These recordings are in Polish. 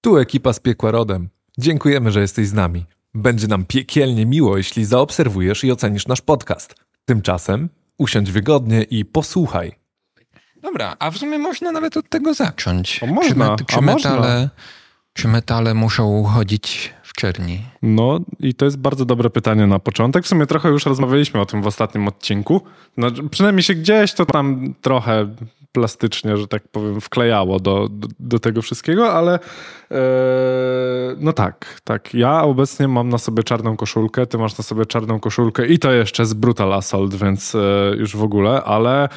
Tu ekipa z Piekła Rodem. Dziękujemy, że jesteś z nami. Będzie nam piekielnie miło, jeśli zaobserwujesz i ocenisz nasz podcast. Tymczasem usiądź wygodnie i posłuchaj. Dobra, a w sumie można nawet od tego zacząć. O, można, Czy, met, czy, a można. metale, czy metale muszą chodzić w czerni? No i to jest bardzo dobre pytanie na początek. W sumie trochę już rozmawialiśmy o tym w ostatnim odcinku. No, przynajmniej się gdzieś to tam trochę plastycznie, że tak powiem, wklejało do, do, do tego wszystkiego, ale e, no tak, tak. Ja obecnie mam na sobie czarną koszulkę, ty masz na sobie czarną koszulkę i to jeszcze z Brutal Assault, więc e, już w ogóle, ale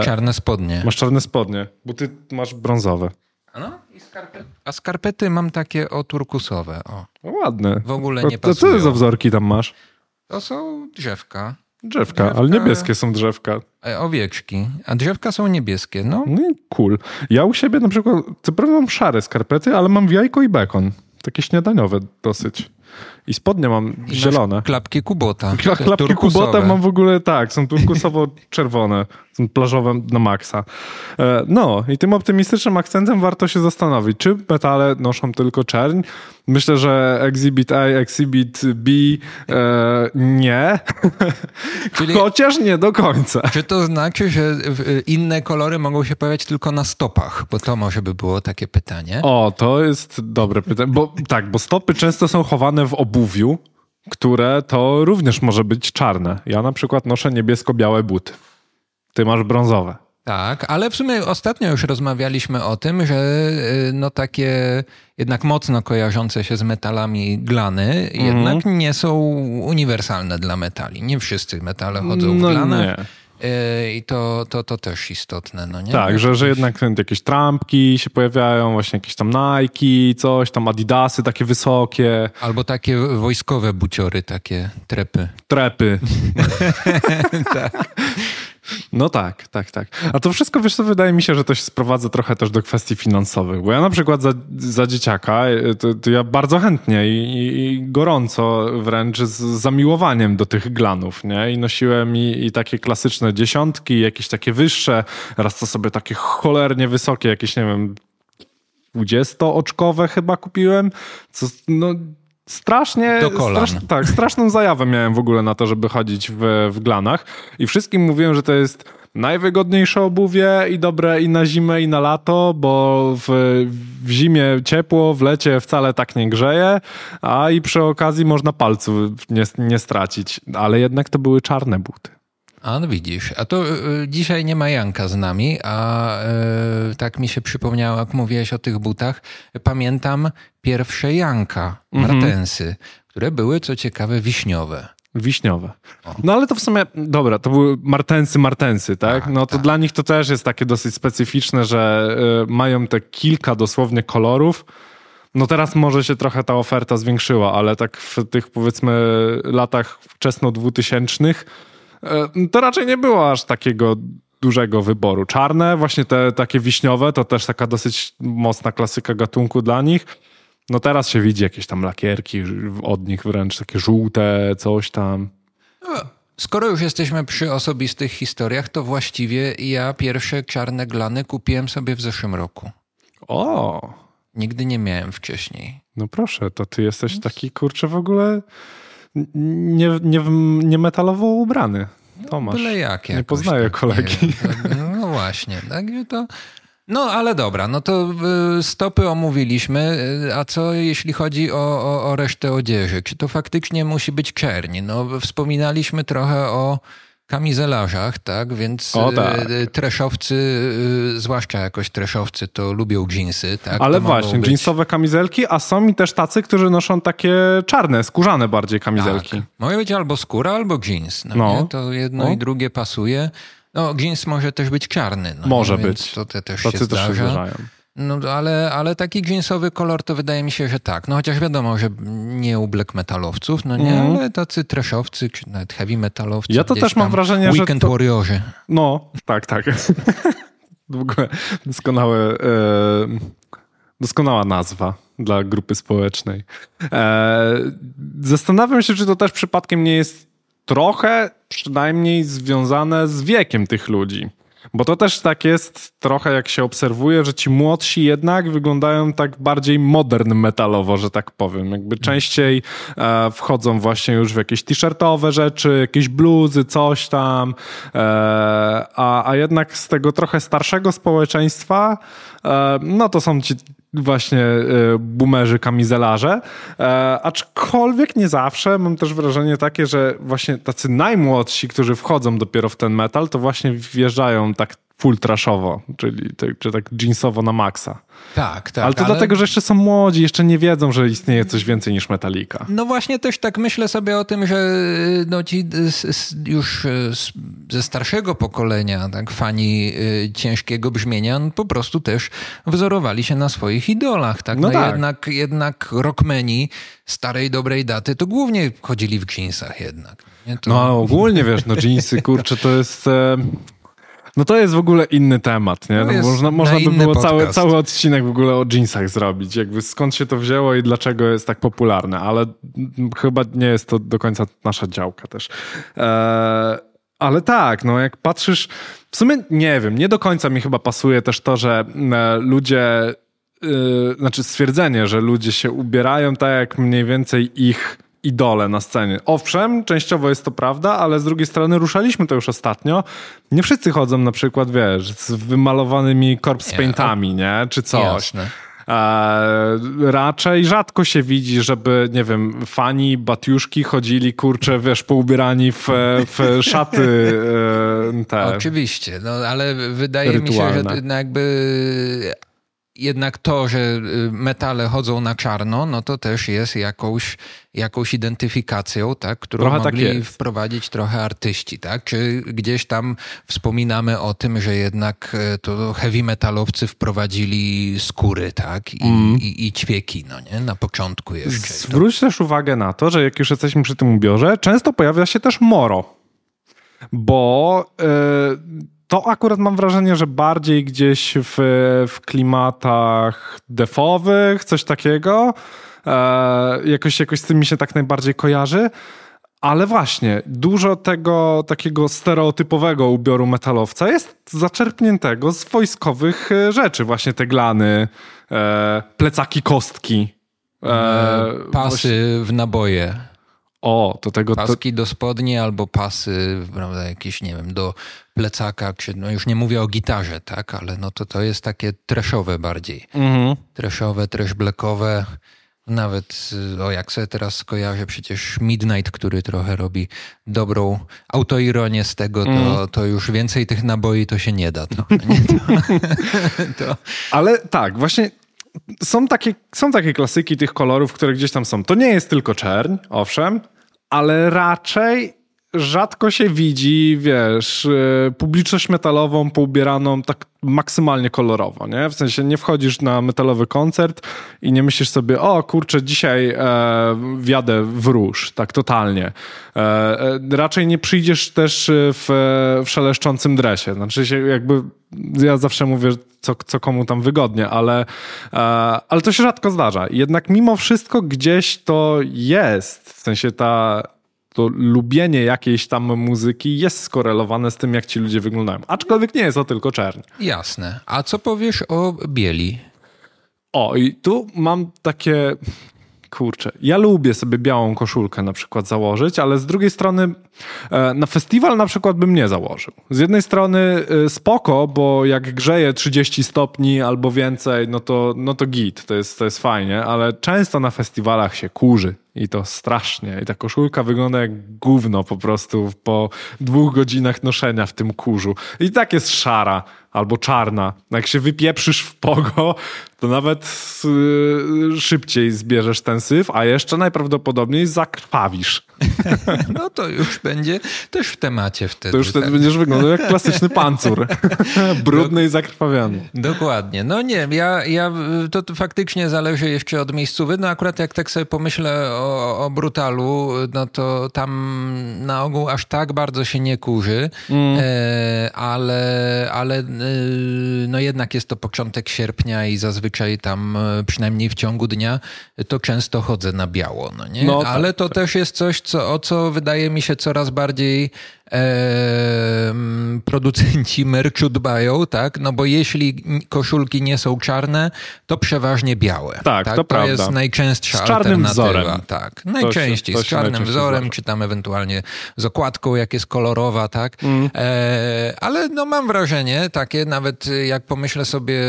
I czarne spodnie. masz czarne spodnie, bo ty masz brązowe. A no, i skarpety. A skarpety mam takie o turkusowe. O. No, ładne. W ogóle nie to co pasują. za wzorki tam masz? To są drzewka, Drzewka, Drzewka. ale niebieskie są drzewka. e, owieczki, a drzewka są niebieskie. No, No cool. Ja u siebie na przykład, co prawda mam szare skarpety, ale mam jajko i bekon. Takie śniadaniowe dosyć. I spodnie mam i zielone. klapki kubota. Kla- Klapki turkusowe. kubota mam w ogóle tak, są turkusowo-czerwone, są plażowe na maksa. E, No i tym optymistycznym akcentem warto się zastanowić, czy metale noszą tylko czerń. Myślę, że Exhibit A, Exhibit B e, nie, Czyli- chociaż nie do końca. Czy to znaczy, że w- inne kolory mogą się pojawiać tylko na stopach? Bo to może by było takie pytanie. O, to jest dobre pytanie. Bo tak, bo stopy często są chowane w obuwiu, które to również może być czarne. Ja na przykład noszę niebiesko-białe buty. Ty masz brązowe. Tak, ale w sumie ostatnio już rozmawialiśmy o tym, że y, no takie jednak mocno kojarzące się z metalami glany jednak nie są uniwersalne dla metali. Nie wszyscy metale chodzą w No glanach. nie. Y, I to, to, to też istotne, no nie? Tak, że, że jednak jakieś trampki się pojawiają, właśnie jakieś tam Nike, coś tam Adidasy takie wysokie, Albo takie wojskowe buciory, takie trepy. trepy. No tak, tak, tak. A to wszystko, wiesz co, wydaje mi się, że to się sprowadza trochę też do kwestii finansowych, bo ja na przykład za, za dzieciaka, y, to, to ja bardzo chętnie i, i, i gorąco wręcz z zamiłowaniem do tych glanów, nie? I nosiłem i, i takie klasyczne dziesiątki, jakieś takie wyższe, raz to sobie takie cholernie wysokie, jakieś, nie wiem, 20-oczkowe chyba kupiłem, co no strasznie... Strasz, tak, straszną zajawę miałem w ogóle na to, żeby chodzić w, w glanach. I wszystkim mówiłem, że to jest najwygodniejsze obuwie i dobre i na zimę i na lato, bo w, w zimie ciepło, w lecie wcale tak nie grzeje, a i przy okazji można palców nie, nie stracić, ale jednak to były czarne buty. A no widzisz, a to y, y, dzisiaj nie ma Janka z nami, a y, tak mi się przypomniało, jak mówiłeś o tych butach. Pamiętam pierwsze Janka, Martensy, które były, co ciekawe, wiśniowe. Wiśniowe. No ale to w sumie, dobra, to były martensy, martensy, tak? Tak, No to tak. dla nich to też jest takie dosyć specyficzne, że y, mają te kilka dosłownie kolorów. No teraz może się trochę ta oferta zwiększyła, ale tak w tych powiedzmy latach wczesno dwutysięcznych y, to raczej nie było aż takiego dużego wyboru. Czarne, właśnie te takie wiśniowe, to też taka dosyć mocna klasyka gatunku dla nich. No teraz się widzi jakieś tam lakierki od nich wręcz, takie żółte, coś tam. Skoro już jesteśmy przy osobistych historiach, to właściwie ja pierwsze czarne glany kupiłem sobie w zeszłym roku. O, Nigdy nie miałem wcześniej. no proszę, to ty jesteś taki kurczę w ogóle nie, nie, nie metalowo ubrany. Tomasz. Byle jak nie poznaję tak, kolegi. nie wiem. no właśnie, także to... No ale dobra, no to y, stopy omówiliśmy, y, a co jeśli chodzi o, o, o resztę odzieży? Czy to faktycznie musi być czerni? No wspominaliśmy trochę o kamizelarzach, tak? Więc O, tak. y, y, treszowcy, y, zwłaszcza jakoś treszowcy, to lubią dżinsy, tak? Ale To właśnie, być- jeansowe kamizelki, a są mi też tacy, którzy noszą takie czarne, skórzane bardziej kamizelki. Tak. Może być albo skóra, albo jeans. No, No. To jedno No. i drugie pasuje. No, jeans może też być czarny. No, Może być. To te też Tacy się też się zdarza. zdarzają. No, ale, ale taki jeansowy kolor to wydaje mi się, że tak. No chociaż wiadomo, że nie u black metalowców, no nie, Mhm. ale tacy trashowcy, czy nawet heavy metalowcy. Ja to też mam wrażenie, że Weekend to- Warriorzy. No, tak, tak. w ogóle doskonałe, e, doskonała nazwa dla grupy społecznej. E, zastanawiam się, czy to też przypadkiem nie jest trochę przynajmniej związane z wiekiem tych ludzi. Bo to też tak jest trochę jak się obserwuje, że ci młodsi jednak wyglądają tak bardziej modern metalowo, że tak powiem. Jakby częściej e, wchodzą właśnie już w jakieś t-shirtowe rzeczy, jakieś bluzy, coś tam. E, a, a jednak z tego trochę starszego społeczeństwa, e, no to są ci właśnie y, boomerzy, kamizelarze. E, aczkolwiek nie zawsze. Mam też wrażenie takie, że właśnie tacy najmłodsi, którzy wchodzą dopiero w ten metal, to właśnie wjeżdżają tak full trashowo, czyli czy tak jeansowo na maksa. Tak, tak. Ale to ale... dlatego, że jeszcze są młodzi, jeszcze nie wiedzą, że istnieje coś więcej niż Metallica. No właśnie też tak myślę sobie o tym, że no ci już e, ze starszego pokolenia, tak, fani e, ciężkiego brzmienia, no po prostu też wzorowali się na swoich idolach, tak? No, no tak. Jednak, jednak rockmeni starej, dobrej daty to głównie chodzili w jeansach jednak. To... No ogólnie, wiesz, no jeansy, kurczę, to jest... E no to jest w ogóle inny temat, nie? No można można by było cały, cały odcinek w ogóle o jeansach zrobić, jakby skąd się to wzięło i dlaczego jest tak popularne, ale chyba nie jest to do końca nasza działka też. Eee, ale tak, no jak patrzysz, w sumie nie wiem, nie do końca mi chyba pasuje też to, że e, ludzie, yy, znaczy stwierdzenie, że ludzie się ubierają tak jak mniej więcej ich idole na scenie. Owszem, częściowo jest to prawda, ale z drugiej strony ruszaliśmy to już ostatnio. Nie wszyscy chodzą na przykład, wiesz, z wymalowanymi corpse paintami, nie? Czy coś. Jasne. E, raczej rzadko się widzi, żeby, nie wiem, fani Batiuszki chodzili, kurczę, wiesz, poubierani w, w szaty e, te. Oczywiście, no ale wydaje rytualne. mi się, że no, jakby jednak to, że y, metale chodzą na czarno, no to też jest jakąś, jakąś identyfikacją, tak, którą trochę tak mogli tak wprowadzić trochę artyści, tak? Czy gdzieś tam wspominamy o tym, że jednak e, to heavy metalowcy wprowadzili skóry, tak? I, mm. i, i ćwieki, no nie? Na początku jeszcze. Zwróć też uwagę na to, że jak już jesteśmy przy tym ubiorze, często pojawia się też moro. Bo... Yy to akurat mam wrażenie, że bardziej gdzieś w, w klimatach defowych, coś takiego. E, jakoś, jakoś z tym mi się tak najbardziej kojarzy. Ale właśnie, dużo tego takiego stereotypowego ubioru metalowca jest zaczerpniętego z wojskowych e, rzeczy. Właśnie te glany, e, plecaki kostki. E, pasy właśnie... w naboje. O, to tego... Paski to... do spodni albo pasy, prawda, jakieś, nie wiem, do plecaka, no już nie mówię o gitarze, tak, ale no to to jest takie treszowe bardziej. Mhm. Treszowe, trash blackowe. Nawet, y, o jak sobie teraz skojarzę, przecież Midnight, który trochę robi dobrą autoironię z tego, to, mm. to już więcej tych naboi to się nie da. To, nie? To, to. Ale tak, właśnie są takie, są takie klasyki tych kolorów, które gdzieś tam są. To nie jest tylko czerń, owszem, ale raczej rzadko się widzi, wiesz, y, publiczność metalową poubieraną tak maksymalnie kolorowo, nie? W sensie nie wchodzisz na metalowy koncert i nie myślisz sobie, o kurczę, dzisiaj e, wjadę w róż, tak totalnie. E, e, raczej nie przyjdziesz też w, w szeleszczącym dresie. Znaczy się jakby, ja zawsze mówię, co, co komu tam wygodnie, ale, e, ale to się rzadko zdarza. Jednak mimo wszystko gdzieś to jest, w sensie ta to lubienie jakiejś tam muzyki jest skorelowane z tym, jak ci ludzie wyglądają. Aczkolwiek nie jest to tylko czerń. Jasne. A co powiesz o bieli? O, i tu mam takie Kurczę, ja lubię sobie białą koszulkę na przykład założyć, ale z drugiej strony e, na festiwal na przykład bym nie założył. Z jednej strony e, spoko, bo jak grzeje 30 stopni albo więcej, no to, no to git, to jest, to jest fajnie, ale często na festiwalach się kurzy i to strasznie. I ta koszulka wygląda jak gówno po prostu po dwóch godzinach noszenia w tym kurzu. I tak jest szara albo czarna. Jak się wypieprzysz w pogo, to nawet yy, szybciej zbierzesz ten syf, a jeszcze najprawdopodobniej zakrwawisz. No to już będzie też w temacie wtedy. To już wtedy tak? będziesz wyglądał jak klasyczny pancur. Brudny i zakrwawiony. Dokładnie. No nie, ja, ja to, faktycznie zależy jeszcze od miejscowy. No akurat jak tak sobie pomyślę o, o Brutalu, no to tam na ogół aż tak bardzo się nie kurzy, mm. e, ale, ale no jednak jest to początek sierpnia i zazwyczaj tam e, przynajmniej w ciągu dnia to często chodzę na biało, no nie? No, ale tak, to tak. też jest coś, co, o co wydaje mi się coraz bardziej e, producenci merchu dbają, tak? No bo jeśli koszulki nie są czarne, to przeważnie białe. Tak, tak? to, to prawda. jest najczęstsza z czarnym. Wzorem. Tak, najczęściej się, z czarnym wzorem, zdarza. czy tam ewentualnie z okładką, jak jest kolorowa, tak? Mm. E, ale no mam wrażenie takie, nawet jak pomyślę sobie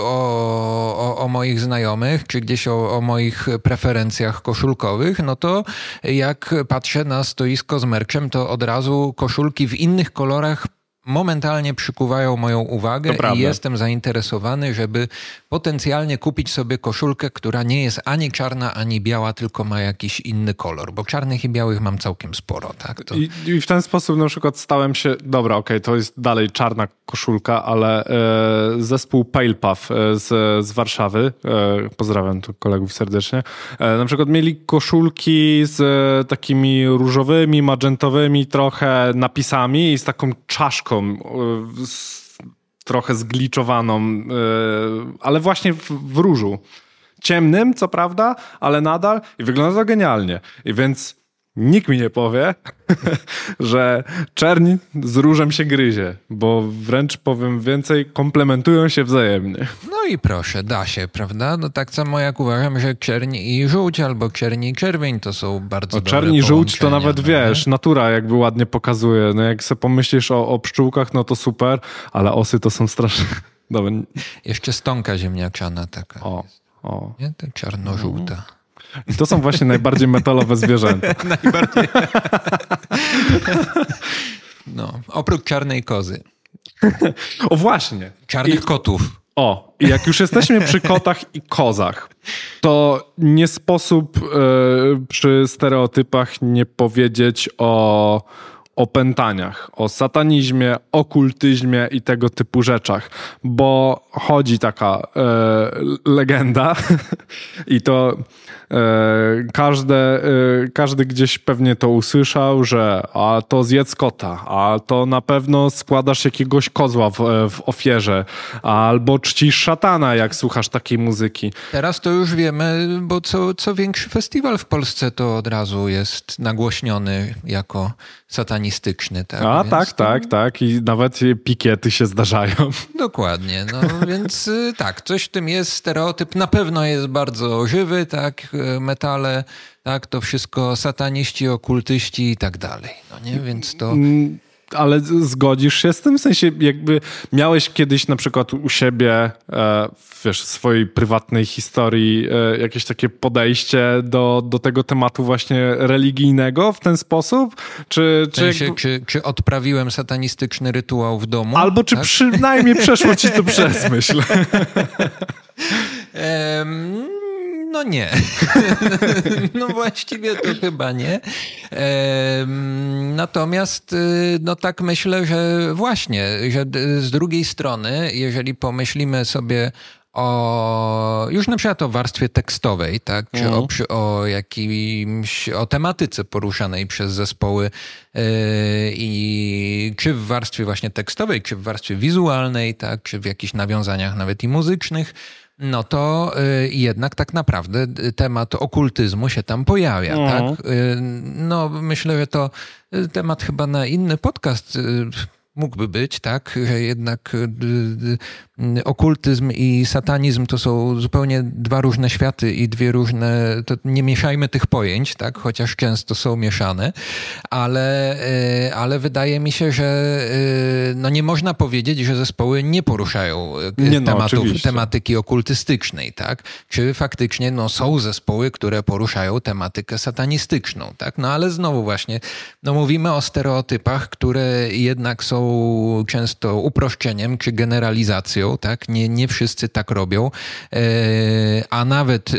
o, o, o moich znajomych, czy gdzieś o, o moich preferencjach koszulkowych, no to jak patrzę na stoisko z merczem, to od razu koszulki w innych kolorach momentalnie przykuwają moją uwagę i jestem zainteresowany, żeby potencjalnie kupić sobie koszulkę, która nie jest ani czarna, ani biała, tylko ma jakiś inny kolor, bo czarnych i białych mam całkiem sporo. Tak? To... I, I, w ten sposób na przykład stałem się, dobra, okej, okay, to jest dalej czarna koszulka, ale e, zespół Pale Puff e, z, z Warszawy, e, pozdrawiam tu kolegów serdecznie, e, na przykład mieli koszulki z e, takimi różowymi, magentowymi trochę napisami i z taką czaszką E, trochę zgliczowaną, e, ale właśnie w, w różu. Ciemnym, co prawda, ale nadal i wygląda to genialnie. I więc nikt mi nie powie, że czerń z różem się gryzie, bo wręcz powiem więcej, komplementują się wzajemnie. No i proszę, da się, prawda? No tak samo jak uważam, że czerń i żółć albo czerń i czerwień to są bardzo no, dobre Czerń i żółć to nawet, no wiesz, natura jakby ładnie pokazuje. No jak sobie pomyślisz o, o pszczółkach, no to super, ale osy to są straszne. Dobra. Jeszcze stonka ziemniaczana taka. O, o. Nie? To czarno-żółta. I to są właśnie najbardziej metalowe zwierzęta. najbardziej. no, oprócz czarnej kozy. o właśnie. Czarnych I, kotów. O, jak już jesteśmy przy kotach i kozach, to nie sposób y, przy stereotypach nie powiedzieć o opętaniach, o satanizmie, okultyzmie i tego typu rzeczach, bo chodzi taka e, legenda i to e, każde, e, każdy gdzieś pewnie to usłyszał, że a to zjedz kota, a to na pewno składasz jakiegoś kozła w, w ofierze, albo czcisz szatana, jak słuchasz takiej muzyki. Teraz to już wiemy, bo co, co większy festiwal w Polsce to od razu jest nagłośniony jako satanistyczny. Tak? A więc tak, to... tak, tak. I nawet pikiety się zdarzają. Dokładnie. No więc y, tak, coś w tym jest. Stereotyp na pewno jest bardzo żywy, tak. Y, metale, tak, to wszystko sataniści, okultyści i tak dalej. No nie, więc to... Mm, ale zgodzisz się z tym? W sensie jakby miałeś kiedyś na przykład u siebie, e, wiesz, w swojej prywatnej historii e, jakieś takie podejście do, do tego tematu właśnie religijnego w ten sposób? Czy, w sensie, czy, jakby... czy, czy odprawiłem satanistyczny rytuał w domu? Albo czy tak? przynajmniej przeszło ci to przez myśl? um, no nie. no właściwie to chyba nie. Natomiast y, no tak myślę, że właśnie, że z drugiej strony, jeżeli pomyślimy sobie o już na przykład o warstwie tekstowej, tak, czy o, mhm. o jakimś, o tematyce poruszanej przez zespoły yy, i czy w warstwie właśnie tekstowej, czy w warstwie wizualnej, tak, czy w jakichś nawiązaniach nawet i muzycznych, no to y, jednak tak naprawdę temat okultyzmu się tam pojawia. Mhm. Tak? Y, no myślę, że to y, temat chyba na inny podcast mógłby być, tak, że jednak okultyzm i satanizm to są zupełnie dwa różne światy i dwie różne, to nie mieszajmy tych pojęć, tak, chociaż często są mieszane, ale, e, ale wydaje mi się, że e, no nie można powiedzieć, że zespoły nie poruszają e, nie no, tematów, tematyki okultystycznej, tak, czy faktycznie no, są zespoły, które poruszają tematykę satanistyczną, tak, no ale znowu właśnie, no mówimy o stereotypach, które jednak są często uproszczeniem czy generalizacją, tak? Nie, nie wszyscy tak robią, e, a nawet e,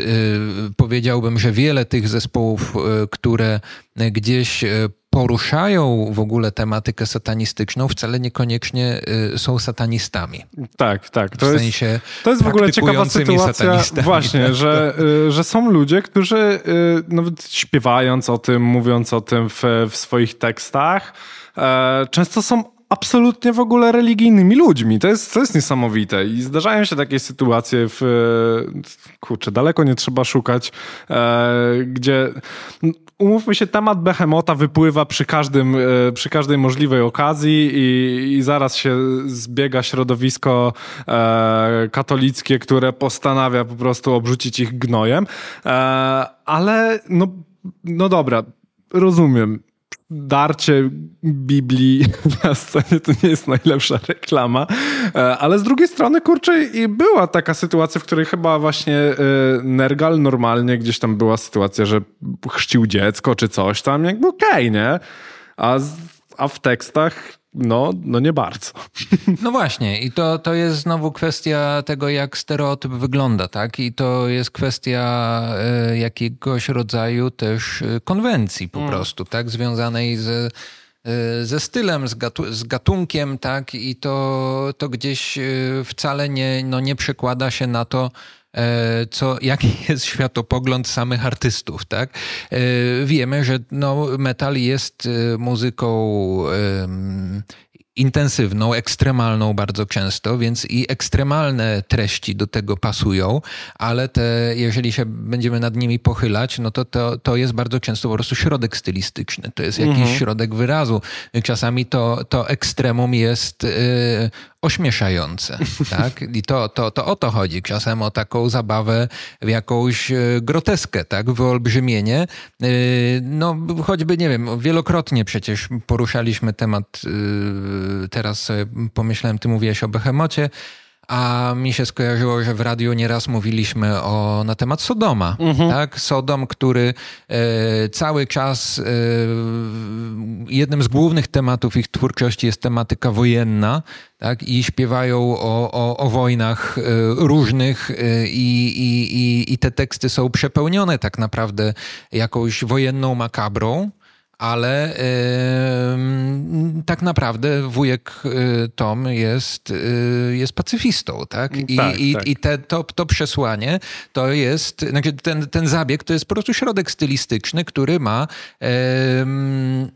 powiedziałbym, że wiele tych zespołów, e, które gdzieś poruszają w ogóle tematykę satanistyczną, wcale niekoniecznie są satanistami. Tak, tak. To w sensie jest, to jest w ogóle ciekawa sytuacja, właśnie, że, że są ludzie, którzy nawet śpiewając o tym, mówiąc o tym w, w swoich tekstach, często są absolutnie w ogóle religijnymi ludźmi. To jest, to jest niesamowite. I zdarzają się takie sytuacje w... Kurczę, daleko nie trzeba szukać, e, gdzie umówmy się, temat Behemota wypływa przy, każdym, e, przy każdej możliwej okazji i, i zaraz się zbiega środowisko e, katolickie, które postanawia po prostu obrzucić ich gnojem. Ale no, no dobra, rozumiem darcie Biblii na scenie to nie jest najlepsza reklama, e, ale z drugiej strony, kurczę, i była taka sytuacja, w której chyba właśnie e, Nergal normalnie gdzieś tam była sytuacja, że chrzcił dziecko czy coś tam, jakby okej, okay, nie? A, a w tekstach no, no nie bardzo. No właśnie, i to, to jest znowu kwestia tego, jak stereotyp wygląda, tak? I to jest kwestia e, jakiegoś rodzaju też e, konwencji po mm. prostu, tak? Związanej z e, ze stylem, z, gatu z, gatunkiem, tak? I to, to gdzieś wcale nie, no nie przekłada się na to, co, jaki jest światopogląd samych artystów, tak? Wiemy, że no, metal jest muzyką intensywną, ekstremalną bardzo często, więc i ekstremalne treści do tego pasują, ale te, jeżeli się będziemy nad nimi pochylać, no to, to, to jest bardzo często po prostu środek stylistyczny. To jest jakiś mhm. środek wyrazu. Czasami to, to ekstremum jest y, ośmieszające. Tak? I to, to, to o to chodzi. Czasem o taką zabawę w jakąś e, groteskę, tak? wyolbrzymienie. E, no, choćby, nie wiem, wielokrotnie przecież poruszaliśmy temat, e, teraz sobie pomyślałem, ty mówiłeś o Behemocie, a mi się skojarzyło, że w radiu nieraz mówiliśmy o, na temat Sodoma. Mhm. Tak? Sodom, który e, cały czas e, jednym z głównych tematów ich twórczości jest tematyka wojenna. Tak? I śpiewają o, o, o wojnach e, różnych e, i, i, i, i te teksty są przepełnione tak naprawdę jakąś wojenną makabrą ale yy, tak naprawdę wujek y, Tom jest, yy, jest pacyfistą, tak? I, tak, i, tak. i te, to, to przesłanie to jest, znaczy ten, ten zabieg to jest po prostu środek stylistyczny, który ma yy,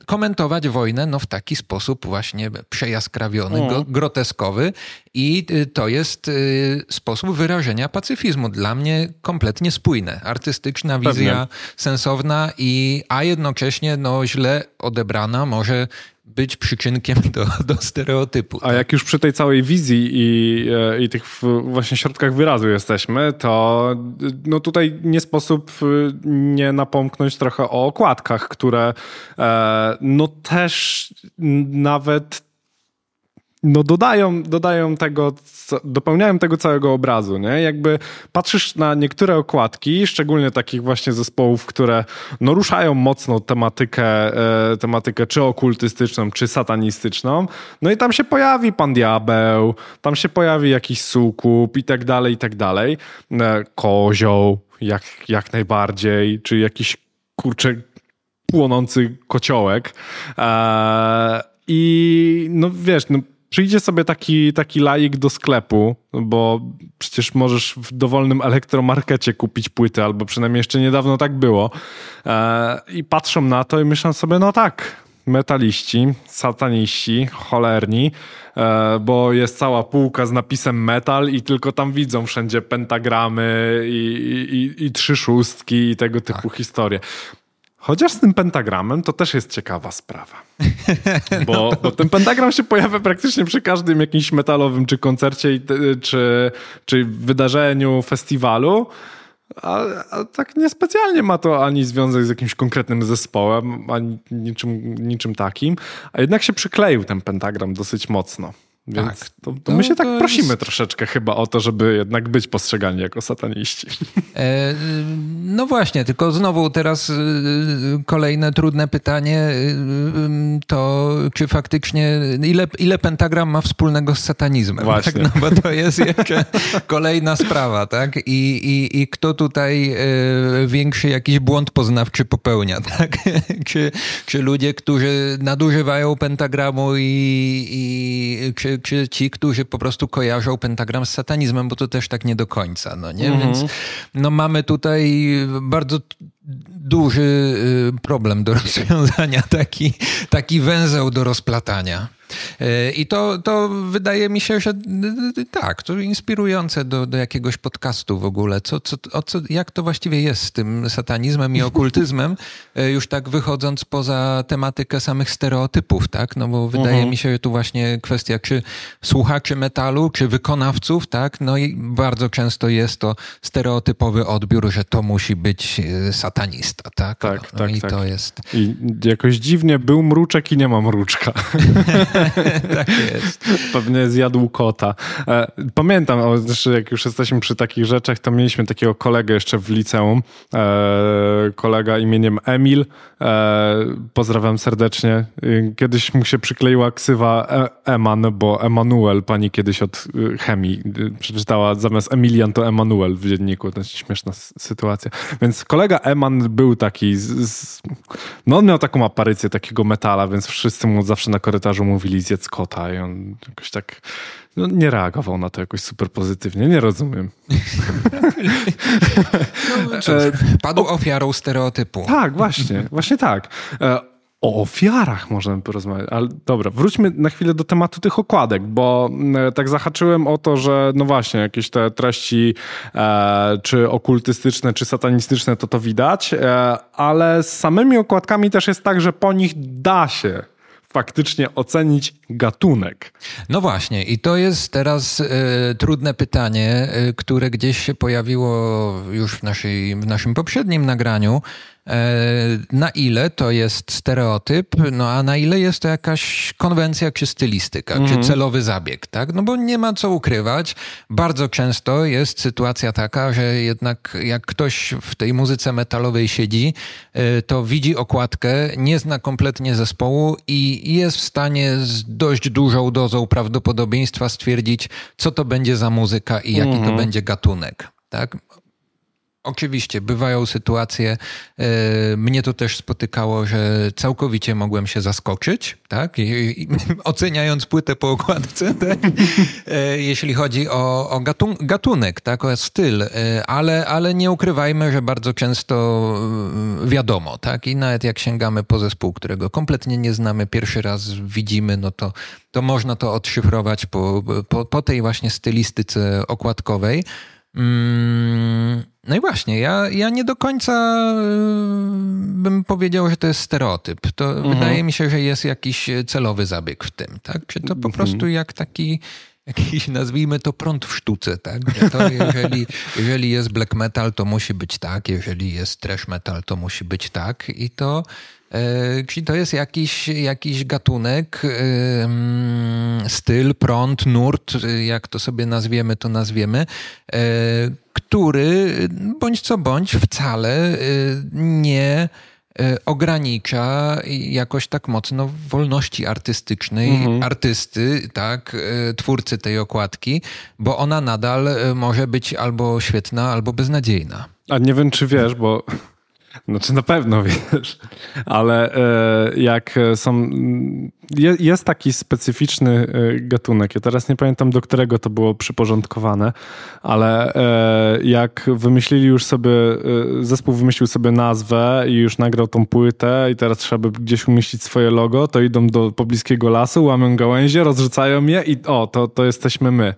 komentować wojnę no, w taki sposób właśnie przejaskrawiony, mm. groteskowy i y, to jest y, sposób wyrażenia pacyfizmu. Dla mnie kompletnie spójne. Artystyczna wizja, Pewnie. sensowna, i, a jednocześnie no, źle odebrana może być przyczynkiem do, do stereotypu. A tak? jak już przy tej całej wizji i, e, i tych właśnie środkach wyrazu jesteśmy, to no tutaj nie sposób y, nie napomknąć trochę o okładkach, które e, no też nawet no dodają, dodają tego, dopełniają tego całego obrazu, nie? Jakby patrzysz na niektóre okładki, szczególnie takich właśnie zespołów, które no ruszają mocno tematykę, e, tematykę czy okultystyczną, czy satanistyczną, no i tam się pojawi Pan Diabeł, tam się pojawi jakiś sukup i tak dalej, i tak dalej. E, kozioł, jak, jak najbardziej, czy jakiś, kurczę, płonący kociołek. E, I no wiesz, no przyjdzie sobie taki, taki laik do sklepu, bo przecież możesz w dowolnym elektromarkecie kupić płyty, albo przynajmniej jeszcze niedawno tak było. E, I patrzą na to i myślą sobie, no tak, metaliści, sataniści, cholerni, e, bo jest cała półka z napisem metal i tylko tam widzą wszędzie pentagramy i, i, i trzy szóstki i tego typu tak. historie. Chociaż z tym pentagramem to też jest ciekawa sprawa. Bo, bo, ten pentagram się pojawia praktycznie przy każdym jakimś metalowym czy koncercie, czy, czy wydarzeniu, festiwalu. A, a, tak niespecjalnie ma to ani związek z jakimś konkretnym zespołem, ani niczym, niczym takim. A jednak się przykleił ten pentagram dosyć mocno. Więc tak. to, to my się tak prosimy jest... troszeczkę chyba o to, żeby jednak być postrzegani jako sataniści. E, no właśnie, tylko znowu teraz y, kolejne trudne pytanie y, to czy faktycznie ile, ile pentagram ma wspólnego z satanizmem? Tak? Właśnie. Tak? No bo to jest jeszcze kolejna sprawa, tak? I, i, i kto tutaj y, większy jakiś błąd poznawczy popełnia, tak? czy, czy ludzie, którzy nadużywają pentagramu i, i czy czy, ci, którzy po prostu kojarzą pentagram z satanizmem, bo to też tak nie do końca, no nie? Mhm. Więc no mamy tutaj bardzo duży y, problem do rozwiązania, taki, taki węzeł do rozplatania. E, I to, to wydaje mi się, że tak, to inspirujące do, do jakiegoś podcastu w ogóle. Co, co, o co, jak to właściwie jest z tym satanizmem i okultyzmem, e, już tak wychodząc poza tematykę samych stereotypów, tak? No bo wydaje mhm. mi się, że tu właśnie kwestia, czy słuchaczy metalu, czy wykonawców, tak? No i bardzo często jest to stereotypowy odbiór, że to musi być e, satanista, tak? Tak, no, tak, i tak. to jest... I jakoś dziwnie był mruczek i nie ma mruczka. tak jest. Pewnie zjadł kota. E, pamiętam, znaczy jak już jesteśmy przy takich rzeczach, to mieliśmy takiego kolegę jeszcze w liceum. E, kolega imieniem Emil. E, pozdrawiam serdecznie. Kiedyś mu się przykleiła ksywa Eman, bo Emanuel pani kiedyś od chemii przeczytała zamiast Emilian to Emanuel w dzienniku. To jest śmieszna sytuacja. Więc kolega Eman był taki, z, z, no on miał taką aparycję takiego metala, więc wszyscy mu zawsze na korytarzu mówili zjedz kota i on jakoś tak no, nie reagował na to jakoś super pozytywnie. Nie rozumiem. No, cóż, padł ofiarą stereotypu. Tak, właśnie, właśnie tak. E, o ofiarach możemy porozmawiać, ale dobra, wróćmy na chwilę do tematu tych okładek, bo e, tak zahaczyłem o to, że no właśnie, jakieś te treści e, czy okultystyczne, czy satanistyczne, to to widać, e, ale z samymi okładkami też jest tak, że po nich da się faktycznie ocenić gatunek. No właśnie, i to jest teraz y, trudne pytanie, y, które gdzieś się pojawiło już w, naszej, w naszym poprzednim nagraniu. E, na ile to jest stereotyp, no a na ile jest to jakaś konwencja czy stylistyka, mhm. czy celowy zabieg, tak? No bo nie ma co ukrywać. Bardzo często jest sytuacja taka, że jednak jak ktoś w tej muzyce metalowej siedzi, e, to widzi okładkę, nie zna kompletnie zespołu i jest w stanie z dość dużą dozą prawdopodobieństwa stwierdzić, co to będzie za muzyka i jaki mhm. to będzie gatunek. Tak? Oczywiście, bywają sytuacje, e, mnie to też spotykało, że całkowicie mogłem się zaskoczyć, tak? oceniając płytę po okładce, tak? E, jeśli chodzi o, o gatun gatunek, tak? o styl, e, ale, ale nie ukrywajmy, że bardzo często wiadomo, tak? I nawet jak sięgamy po zespół, którego kompletnie nie znamy, pierwszy raz widzimy, no to, to można to odszyfrować po, po, po tej właśnie stylistyce okładkowej. Mm, no i właśnie, ja, ja nie do końca y, bym powiedział, że to jest stereotyp. To mhm. wydaje mi się, że jest jakiś celowy zabieg w tym, tak? Czy to po mhm. prostu jak taki jakiś, nazwijmy to prąd w sztuce, tak? Że to jeżeli, jeżeli jest black metal, to musi być tak, jeżeli jest trash metal, to musi być tak i to E, czyli to jest jakiś, jakiś gatunek, e, styl, prąd, nurt, jak to sobie nazwiemy, to nazwiemy, e, który bądź co bądź wcale nie ogranicza jakoś tak mocno wolności artystycznej mhm. artysty, tak, twórcy tej okładki, bo ona nadal może być albo świetna, albo beznadziejna. A nie wiem, czy wiesz, bo znaczy na pewno wiesz, ale e, jak są. Jest taki specyficzny e, gatunek. Ja teraz nie pamiętam, do którego to było przyporządkowane, ale e, jak wymyślili już sobie, zespół wymyślił sobie nazwę i już nagrał tą płytę, i teraz trzeba by gdzieś umieścić swoje logo, to idą do pobliskiego lasu, łamią gałęzie, rozrzucają je i o, to, to jesteśmy my.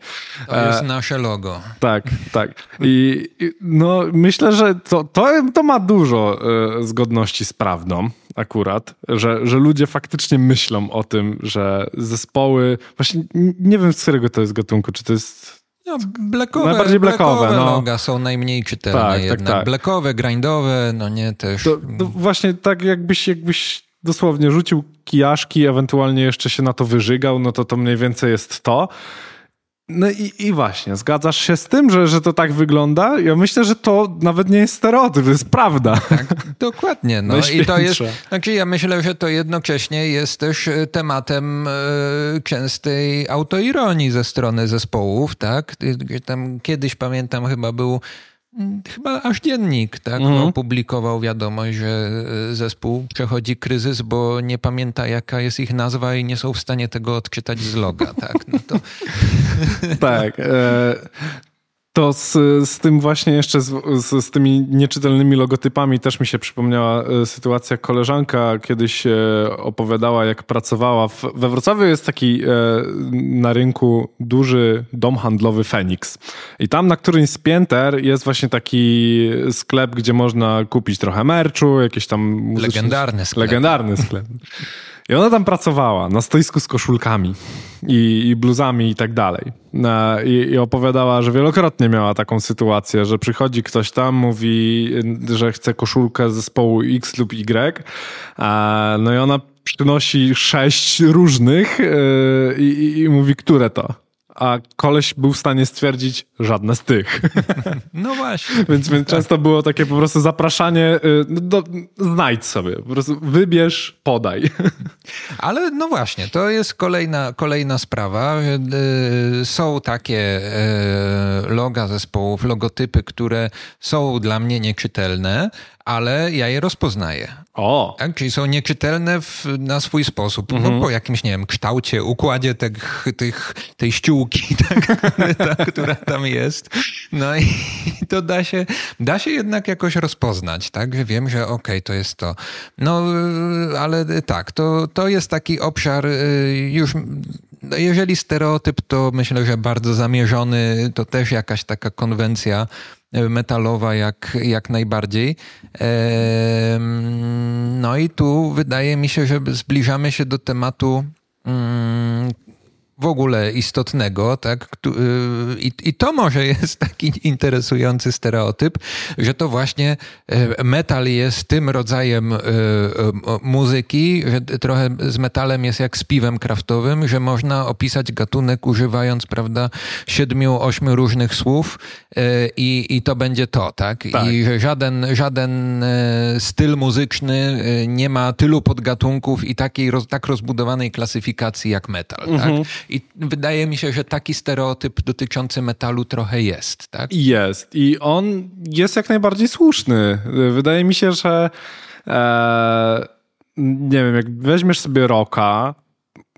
To jest nasze logo. Tak, tak. I, no, myślę, że to, to, to ma dużo E, zgodności z prawdą akurat, że, że ludzie faktycznie myślą o tym, że zespoły, właśnie nie wiem z którego to jest gatunku, czy to jest no, blackowe, Najbardziej blackowe, blackowe no. są najmniej czytelne tak, tak jednak. Tak, tak. Blackowe, grindowe, no nie też. To, to właśnie tak jakbyś, jakbyś dosłownie rzucił kijaszki, ewentualnie jeszcze się na to wyżygał, no to to mniej więcej jest to. No i, i właśnie, zgadzasz się z tym, że, że to tak wygląda? Ja myślę, że to nawet nie jest stereotyp, to jest prawda. Tak, dokładnie. No. I to jest, znaczy ja myślę, że to jednocześnie jest też e, tematem e, częstej autoironii ze strony zespołów, tak? Tam kiedyś pamiętam chyba był chyba aż dziennik tak, mhm. opublikował wiadomość, że e, zespół przechodzi kryzys, bo nie pamięta jaka jest ich nazwa i nie są w stanie tego odczytać z loga. Tak, no to... tak. E To z, z tym właśnie jeszcze, z, z, z, tymi nieczytelnymi logotypami też mi się przypomniała e, sytuacja. Koleżanka kiedyś e, opowiadała, jak pracowała. W, we Wrocławiu jest taki e, na rynku duży dom handlowy Fenix. I tam na którymś z pięter jest właśnie taki sklep, gdzie można kupić trochę merczu, jakieś tam... Muzyczne... Legendarny sklep. Legendarny sklep. I ona tam pracowała na stoisku z koszulkami i, i bluzami i tak dalej. I, I, opowiadała, że wielokrotnie miała taką sytuację, że przychodzi ktoś tam, mówi, że chce koszulkę zespołu X lub Y, no i ona przynosi sześć różnych e, i, i mówi, które to a koleś był w stanie stwierdzić żadne z tych. No właśnie. więc więc tak. często było takie po prostu zapraszanie, y, no, do, znajdź sobie, po prostu wybierz, podaj. Ale no właśnie, to jest kolejna, kolejna sprawa. Y, są takie y, loga zespołów, logotypy, które są dla mnie nieczytelne, ale ja je rozpoznaję. O. Tak? Czyli są nieczytelne w, na swój sposób. No, mhm. Po jakimś, nie wiem, kształcie, układzie tych, tych, tej ściółki, tak, ta, która tam jest. No i to da się, da się jednak jakoś rozpoznać, tak? Że wiem, że okej, okay, to jest to. No, ale tak, to, to jest taki obszar y, już no jeżeli stereotyp, to myślę, że bardzo zamierzony, to też jakaś taka konwencja metalowa jak, jak najbardziej. No i tu wydaje mi się, że zbliżamy się do tematu mm, w ogóle istotnego, tak? Y, I, I, to może jest taki interesujący stereotyp, że to właśnie e, metal jest tym rodzajem e, muzyki, że trochę z metalem jest jak z piwem kraftowym, że można opisać gatunek używając, prawda, siedmiu, ośmiu różnych słów i, i to będzie to, tak? tak? I że żaden, żaden styl muzyczny nie ma tylu podgatunków i takiej tak rozbudowanej klasyfikacji jak metal, tak? mhm. tak? I wydaje mi się, że taki stereotyp dotyczący metalu trochę jest, tak? Jest. I on jest jak najbardziej słuszny. Wydaje mi się, że e, nie wiem, jak weźmiesz sobie roka,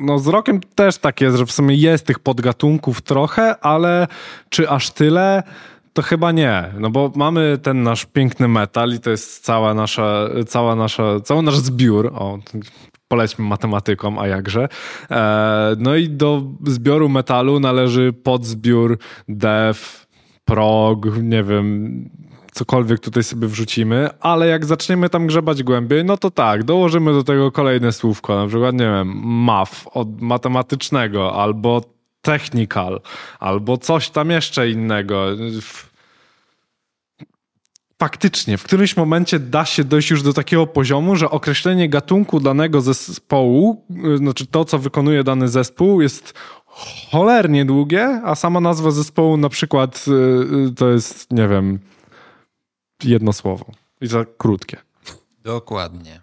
no z rokiem też tak jest, że w sumie jest tych podgatunków trochę, ale czy aż tyle? To chyba nie, no bo mamy ten nasz piękny metal i to jest cała nasza, cała nasza, cały nasz zbiór, o, polećmy matematyką, a jakże. E, no i do zbioru metalu należy podzbiór dev, prog, nie wiem, cokolwiek tutaj sobie wrzucimy, ale jak zaczniemy tam grzebać głębiej, no to tak, dołożymy do tego kolejne słówko, na przykład, nie wiem, math od matematycznego, albo technical, albo coś tam jeszcze innego faktycznie w którymś momencie da się dojść już do takiego poziomu, że określenie gatunku danego zespołu, y, znaczy to, co wykonuje dany zespół, jest cholernie długie, a sama nazwa zespołu na przykład y, y, to jest, nie wiem, jedno słowo i za krótkie. Dokładnie.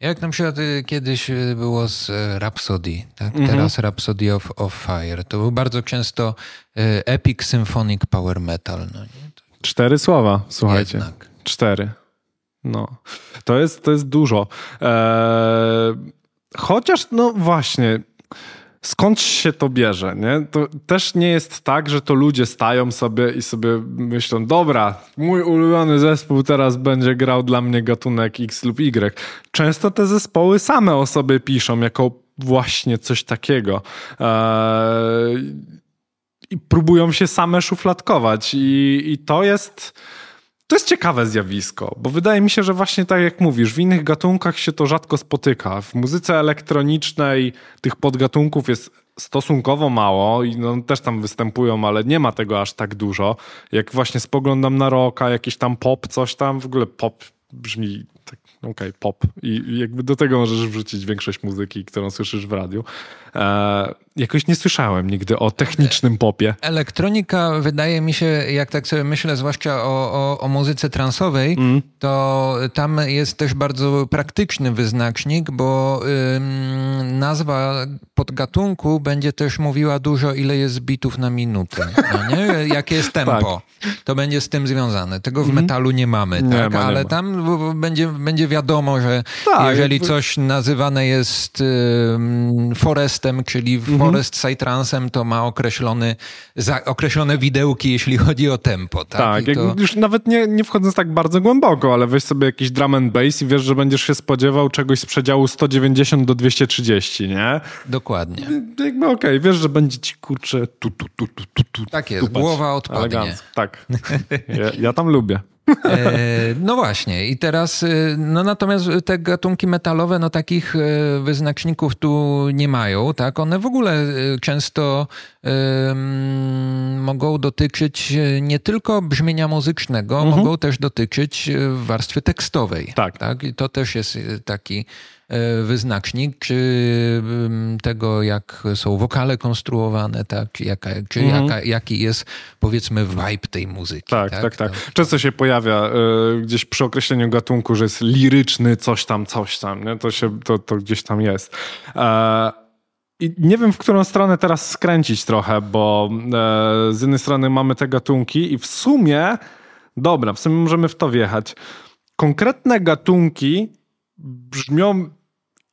Jak na przykład kiedyś było z Rhapsody, tak? Mhm. teraz Rhapsody of, of Fire. To był bardzo często Epic Symphonic Power Metal. No nie? Cztery słowa, słuchajcie. Jednak. Cztery. No. To jest, to jest dużo. Eee, chociaż, no właśnie, skąd się to bierze, nie? To też nie jest tak, że to ludzie stają sobie i sobie myślą, dobra, mój ulubiony zespół teraz będzie grał dla mnie gatunek X lub Y. Często te zespoły same o sobie piszą jako właśnie coś takiego. Eee, i próbują się same szufladkować. I, i to jest. To jest ciekawe zjawisko, bo wydaje mi się, że właśnie tak jak mówisz, w innych gatunkach się to rzadko spotyka. W muzyce elektronicznej tych podgatunków jest stosunkowo mało i no, też tam występują, ale nie ma tego aż tak dużo. Jak właśnie spoglądam na rocka, jakiś tam pop, coś tam, w ogóle pop brzmi tak, okej, okay, pop i jakby do tego możesz wrzucić większość muzyki, którą słyszysz w radiu. E, jakoś nie słyszałem nigdy o technicznym popie. Elektronika wydaje mi się, jak tak sobie myślę, zwłaszcza o, o, o muzyce transowej, mm. to tam jest też bardzo praktyczny wyznacznik, bo ym, nazwa podgatunku będzie też mówiła dużo, ile jest bitów na minutę. No nie? Jakie jest tempo. Tak. To będzie z tym związane. Tego w mm. metalu nie mamy, nie tak? Ma, ale ma. tam będzie będzie wiadomo, że Tak, jeżeli jakby- coś nazywane jest forestem, czyli Mhm. forest to ma określony, za, określone widełki, jeśli chodzi o tempo. Tak, Tak, to, już nawet nie, nie wchodząc tak bardzo głęboko, ale weź sobie jakiś drum and bass i wiesz, że będziesz się spodziewał czegoś z przedziału 190 do 230, nie? dokładnie. Jakby okej, wiesz, że będzie ci kurczę tu, tu, tu, tu, tu, tu Tak jest, tupać. głowa odpadnie. Elegancko, tak. Ja, ja tam lubię. E, no właśnie, i teraz, e, no natomiast te gatunki metalowe, no takich e, wyznaczników tu nie mają, tak? One w ogóle często mm, mogą dotyczyć nie tylko brzmienia muzycznego, mogą też dotyczyć warstwy tekstowej. Tak. tak? I to też jest taki wyznacznik, czy tego, jak są wokale konstruowane, tak? Jaka, czy jaka, jaki jest, powiedzmy, vibe tej muzyki. Tak, tak, tak. To- Często się pojawia y, gdzieś przy określeniu gatunku, że jest liryczny coś tam, coś tam, nie? To, się, to, to gdzieś tam jest. E, I nie wiem, w którą stronę teraz skręcić trochę, bo e, z jednej strony mamy te gatunki i w sumie, dobra, w sumie możemy w to wjechać. Konkretne gatunki brzmią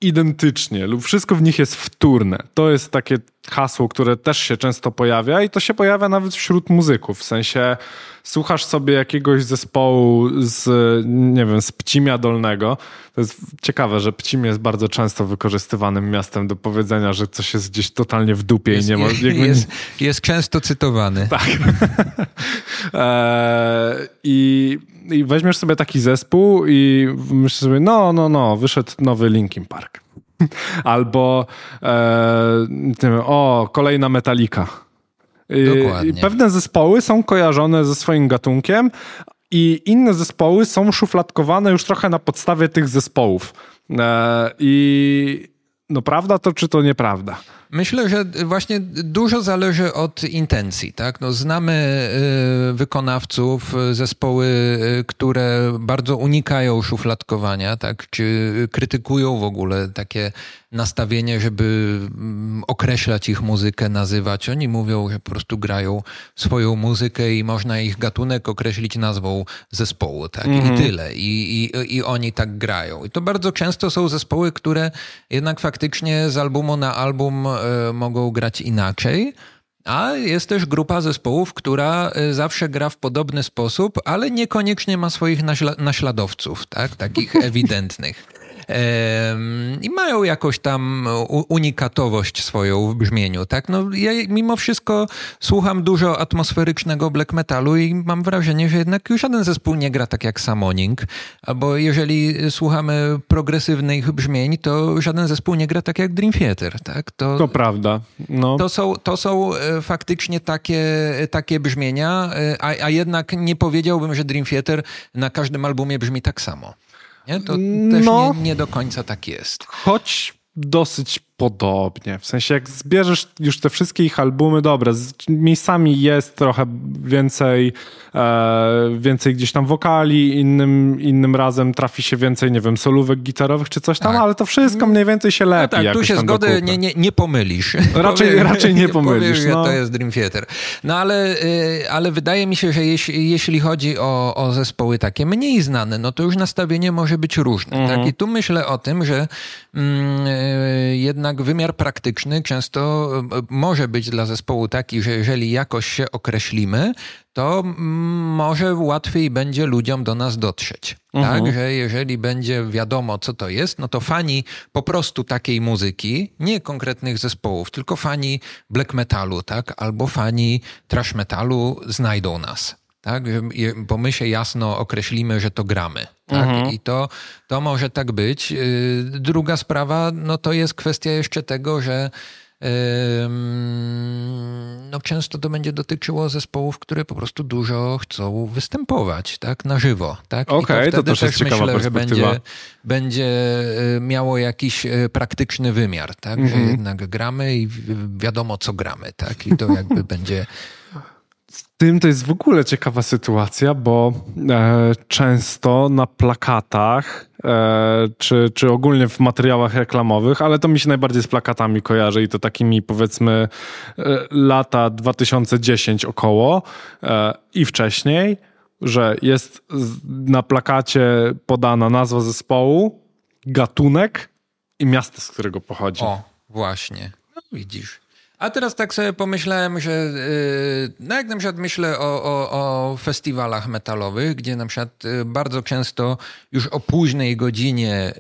identycznie lub wszystko w nich jest wtórne. To jest takie hasło, które też się często pojawia i to się pojawia nawet wśród muzyków. W sensie słuchasz sobie jakiegoś zespołu z, nie wiem, z Pcimia Dolnego. To jest ciekawe, że Pcim jest bardzo często wykorzystywanym miastem do powiedzenia, że coś jest gdzieś totalnie w dupie i nie ma... jakby nie- jest, jest często cytowany. tak. Eee, I, I weźmiesz sobie taki zespół i myślisz sobie, no, no, no, wyszedł nowy Linkin Park. Albo e, o, kolejna Metallica. I, Dokładnie. Pewne zespoły są kojarzone ze swoim gatunkiem i inne zespoły są szufladkowane już trochę na podstawie tych zespołów. E, I no prawda to, czy to nieprawda? Myślę, że właśnie dużo zależy od intencji. Tak? No, znamy y, wykonawców, y, zespoły, y, które bardzo unikają szufladkowania, tak? czy krytykują w ogóle takie nastawienie, żeby mm, określać ich muzykę, nazywać. Oni mówią, że po prostu grają swoją muzykę i można ich gatunek określić nazwą zespołu. Tak? I tyle. I, i, I oni tak grają. I to bardzo często są zespoły, które jednak faktycznie z albumu na album mogą grać inaczej. A jest też grupa zespołów, która e, zawsze gra w podobny sposób, ale niekoniecznie ma swoich naśla- naśladowców, tak? takich ewidentnych. I mają jakoś tam unikatowość swoją w brzmieniu, tak? No, ja mimo wszystko słucham dużo atmosferycznego black metalu i mam wrażenie, że jednak żaden zespół nie gra tak jak Summoning, albo jeżeli słuchamy progresywnych brzmień, to żaden zespół nie gra tak jak Dream Theater, tak? To prawda. No. To są, to są e, faktycznie takie, takie brzmienia, e, a, a jednak nie powiedziałbym, że Dream Theater na każdym albumie brzmi tak samo. Nie? To też No. nie, nie do końca tak jest. Choć dosyć podobnie. W sensie, jak zbierzesz już te wszystkie ich albumy, dobre, z miejscami jest trochę więcej, e, więcej gdzieś tam wokali, innym, innym razem trafi się więcej, nie wiem, solówek gitarowych czy coś tam, Tak. ale to wszystko mniej więcej się lepi. No tak, tu się zgody nie, nie, nie pomylisz. Raczej- raczej nie pomylisz, no. to jest Dream Theater. No ale, y, ale wydaje mi się, że jeśli, jeśli chodzi o, o zespoły takie mniej znane, no to już nastawienie może być różne. Mhm. Tak? I tu myślę o tym, że mm, y, jednak wymiar praktyczny często może być dla zespołu taki, że jeżeli jakoś się określimy, to mm, może łatwiej będzie ludziom do nas dotrzeć. Tak, że jeżeli będzie wiadomo, co to jest, no to fani po prostu takiej muzyki, nie konkretnych zespołów, tylko fani black metalu, tak, albo fani trash metalu znajdą nas. Tak, bo my się jasno określimy, że to gramy. Tak? I to, to może tak być. Yy, Druga sprawa, no to jest kwestia jeszcze tego, że no często to będzie dotyczyło zespołów, które po prostu dużo chcą występować, tak, na żywo, tak? Okej, to wtedy też jest ciekawa myślę, że będzie, będzie y, miało jakiś y, praktyczny wymiar, tak, że Mhm. jednak gramy i wi- wiadomo, co gramy, tak, i to jakby będzie tym to jest w ogóle ciekawa sytuacja, bo e, często na plakatach e, czy, czy ogólnie w materiałach reklamowych, ale to mi się najbardziej z plakatami kojarzy i to takimi powiedzmy e, lata 2010 około e, i wcześniej, że jest na plakacie podana nazwa zespołu, gatunek i miasto, z którego pochodzi. O, właśnie. No, widzisz. A teraz tak sobie pomyślałem, że yy, no jak na przykład myślę o, o, o, festiwalach metalowych, gdzie na przykład yy, bardzo często już o późnej godzinie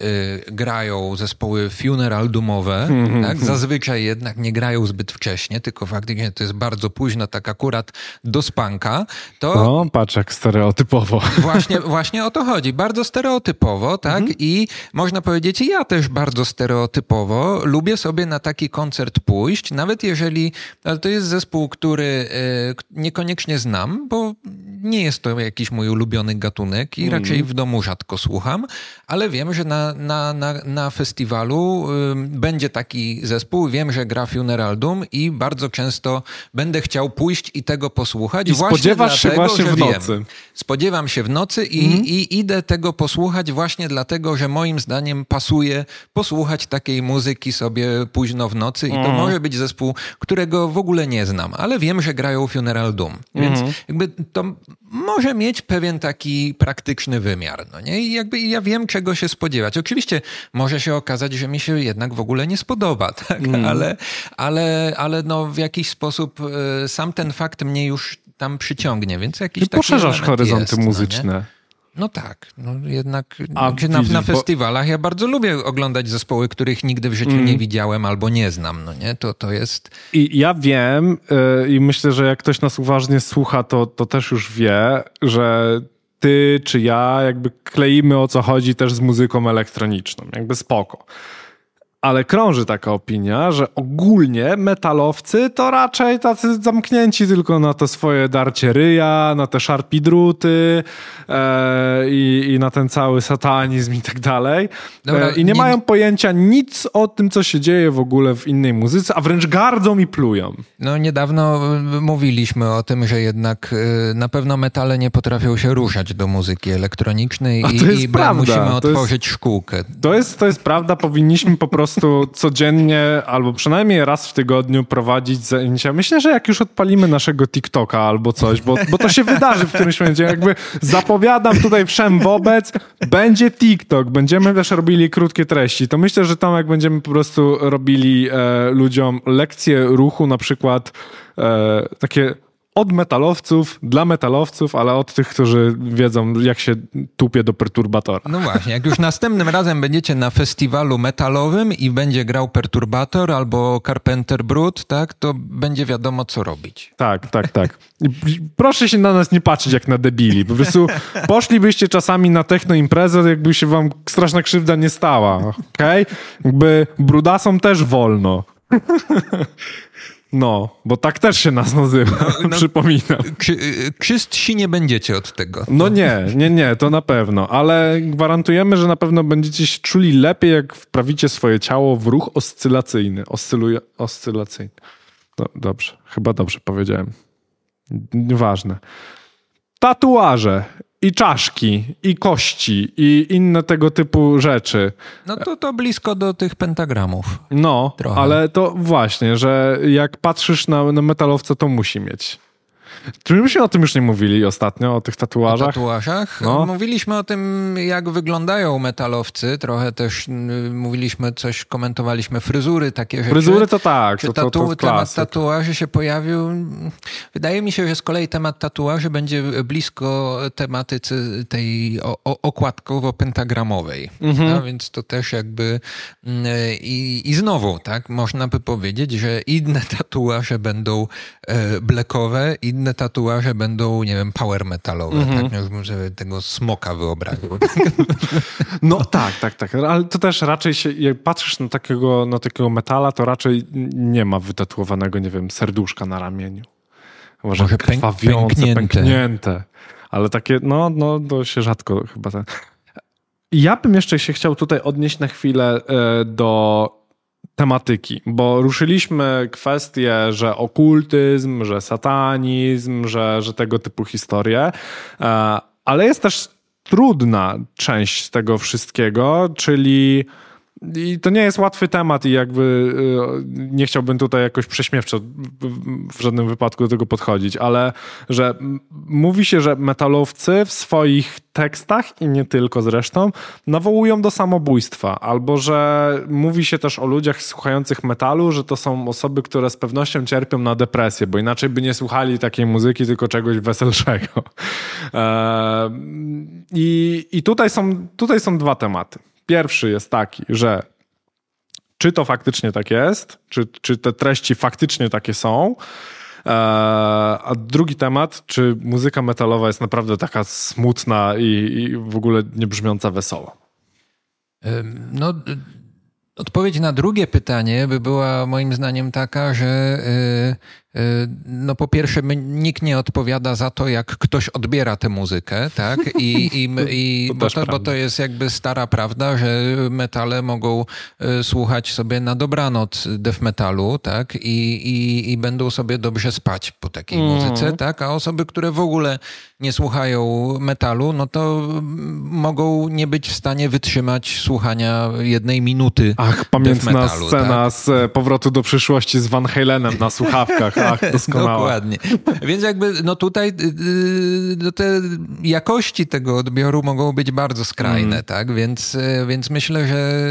yy, grają zespoły funeral doomowe, mm-hmm. tak? zazwyczaj jednak nie grają zbyt wcześnie, tylko faktycznie to jest bardzo późno, tak akurat do spanka, to... No, patrz jak stereotypowo. Właśnie, właśnie o to chodzi, bardzo stereotypowo, tak? Mm-hmm. I można powiedzieć, ja też bardzo stereotypowo lubię sobie na taki koncert pójść, nawet jeżeli ale to jest zespół, który e, niekoniecznie znam, bo nie jest to jakiś mój ulubiony gatunek i raczej w domu rzadko słucham, ale wiem, że na, na, na, na festiwalu będzie taki zespół, wiem, że gra Funeral Doom i bardzo często będę chciał pójść i tego posłuchać. I właśnie spodziewasz dlatego, się właśnie w nocy. Wiem. Spodziewam się w nocy i, mm. i idę tego posłuchać właśnie dlatego, że moim zdaniem pasuje posłuchać takiej muzyki sobie późno w nocy i to mm. może być zespół którego w ogóle nie znam, ale wiem, że grają Funeral Doom. Więc mhm. jakby to może mieć pewien taki praktyczny wymiar. No nie? I jakby ja wiem, czego się spodziewać. Oczywiście może się okazać, że mi się jednak w ogóle nie spodoba, tak? Mhm. ale, ale, ale no w jakiś sposób e, sam ten fakt mnie już tam przyciągnie, więc jakiś Ty poszerzasz horyzonty jest, muzyczne. No no tak, no jednak A, na, na, festiwalach ja bardzo lubię oglądać zespoły, których nigdy w życiu mm. nie widziałem albo nie znam, no nie? To, to jest... I ja wiem yy, i myślę, że jak ktoś nas uważnie słucha, to, to też już wie, że ty czy ja jakby kleimy o co chodzi też z muzyką elektroniczną, jakby spoko ale krąży taka opinia, że ogólnie metalowcy to raczej tacy zamknięci tylko na to swoje darcie ryja, na te szarpi druty e, i, i, na ten cały satanizm i tak dalej. Dobra, e, I nie, nie, mają pojęcia nic o tym, co się dzieje w ogóle w innej muzyce, a wręcz gardzą i plują. No niedawno mówiliśmy o tym, że jednak e, na pewno metale nie potrafią się ruszać do muzyki elektronicznej i, i musimy otworzyć to jest, szkółkę. To jest, to jest prawda, powinniśmy po prostu prostu codziennie albo przynajmniej raz w tygodniu prowadzić zajęcia. Myślę, że jak już odpalimy naszego TikToka albo coś, bo, bo to się wydarzy w którymś momencie. Jakby zapowiadam tutaj wszem wobec, będzie TikTok, będziemy też robili krótkie treści. To myślę, że tam jak będziemy po prostu robili e, ludziom lekcje ruchu, na przykład e, takie od metalowców, dla metalowców, ale od tych, którzy wiedzą, jak się tupie do perturbatora. No właśnie, jak już następnym razem będziecie na festiwalu metalowym i będzie grał perturbator albo Carpenter Brut, tak, to będzie wiadomo, co robić. Tak, tak, tak. Proszę się na nas nie patrzeć jak na debili. Po prostu poszlibyście czasami na techno imprezę, jakby się wam straszna krzywda nie stała, okej? Okay? Jakby brudasom też wolno. No, bo tak też się nas nazywa, no, no, przypominam. Czystsi nie będziecie od tego. No nie, nie, nie, to na pewno, ale gwarantujemy, że na pewno będziecie się czuli lepiej, jak wprawicie swoje ciało w ruch oscylacyjny. Oscyluje, oscylacyjny. No, dobrze, chyba dobrze powiedziałem. Nieważne. Tatuaże i czaszki, i kości, i inne tego typu rzeczy. No to to blisko do tych pentagramów. No, Trochę. ale to właśnie, że jak patrzysz na, na metalowca, to musi mieć. Czy myśmy o tym już nie mówili ostatnio, o tych tatuażach? O tatuażach? No. Mówiliśmy o tym, jak wyglądają metalowcy. Trochę też mówiliśmy coś, komentowaliśmy fryzury, takie rzeczy. Fryzury to tak. Czy to, tatu to, to temat tatuaży się pojawił? Wydaje mi się, że z kolei temat tatuaży będzie blisko tematyce tej okładkowo-pentagramowej. Mhm. No, więc to też jakby i, i znowu, tak, można by powiedzieć, że inne tatuaże będą e, blackowe, inne tatuaże będą, nie wiem, power metalowe. Mm -hmm. Tak, już bym sobie tego smoka wyobraził. No tak, tak, tak. Ale to też raczej się, jak patrzysz na takiego, na takiego metala, to raczej nie ma wytatuowanego, nie wiem, serduszka na ramieniu. Może, Może krwawiące, pęknięte. pęknięte. Ale takie, no, no, to się rzadko chyba... Ja bym jeszcze się chciał tutaj odnieść na chwilę e, do tematyki, bo ruszyliśmy kwestie, że okultyzm, że satanizm, że, że tego typu historie, e, ale jest też trudna część tego wszystkiego, czyli I to nie jest łatwy temat i jakby y, nie chciałbym tutaj jakoś prześmiewczo w żadnym wypadku do tego podchodzić, ale że mówi się, że metalowcy w swoich tekstach i nie tylko zresztą nawołują do samobójstwa, albo że mówi się też o ludziach słuchających metalu, że to są osoby, które z pewnością cierpią na depresję, bo inaczej by nie słuchali takiej muzyki, tylko czegoś weselszego. Eee, I, i tutaj, są, tutaj są dwa tematy. Pierwszy jest taki, że czy to faktycznie tak jest, czy, czy te treści faktycznie takie są. E, a drugi temat, czy muzyka metalowa jest naprawdę taka smutna i, i w ogóle nie brzmiąca wesoło? No, odpowiedź na drugie pytanie by była moim zdaniem taka, że y, no po pierwsze, nikt nie odpowiada za to, jak ktoś odbiera tę muzykę, tak? I, i, i bo, to, bo, to, jest jakby stara prawda, że metale mogą y, słuchać sobie na dobranoc death metalu, tak? I, i, i będą sobie dobrze spać po takiej mm. muzyce, tak? A osoby, które w ogóle nie słuchają metalu, no to mogą nie być w stanie wytrzymać słuchania jednej minuty Ach, pamiętna metalu, scena tak? z e, powrotu do przyszłości z Van Halenem na słuchawkach. Ach, doskonałe. Dokładnie. Więc jakby no tutaj no te jakości tego odbioru mogą być bardzo skrajne, mm. tak? Więc, y, więc myślę, że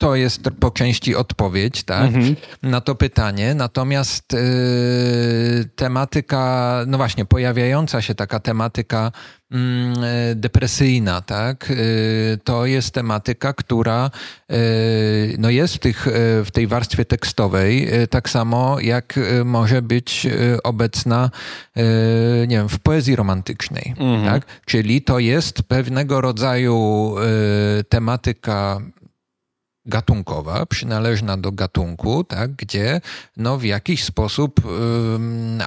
to jest po części odpowiedź tak, -hmm. na to pytanie. Natomiast y, tematyka, no właśnie, pojawiająca się taka tematyka Mm, e, depresyjna, tak? E, to jest tematyka, która e, no jest w, tych, w tej warstwie tekstowej, tak samo jak może być obecna, nie wiem, w poezji romantycznej, mhm. tak? Czyli to jest pewnego rodzaju tematyka gatunkowa, przynależna do gatunku, tak, gdzie no, w jakiś sposób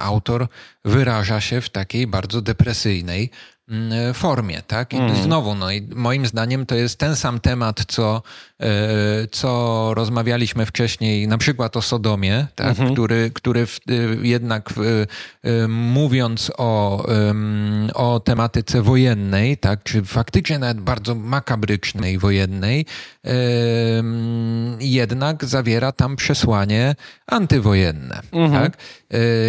autor wyraża się w takiej bardzo depresyjnej formie, tak? I mm. znowu, no i moim zdaniem to jest ten sam temat, co, e, co rozmawialiśmy wcześniej, na przykład o Sodomie, tak? Mm -hmm. który, który w, e, jednak e, mówiąc o, o tematyce wojennej, tak? Czy faktycznie nawet bardzo makabrycznej wojennej, jednak zawiera tam przesłanie antywojenne, mm -hmm. tak?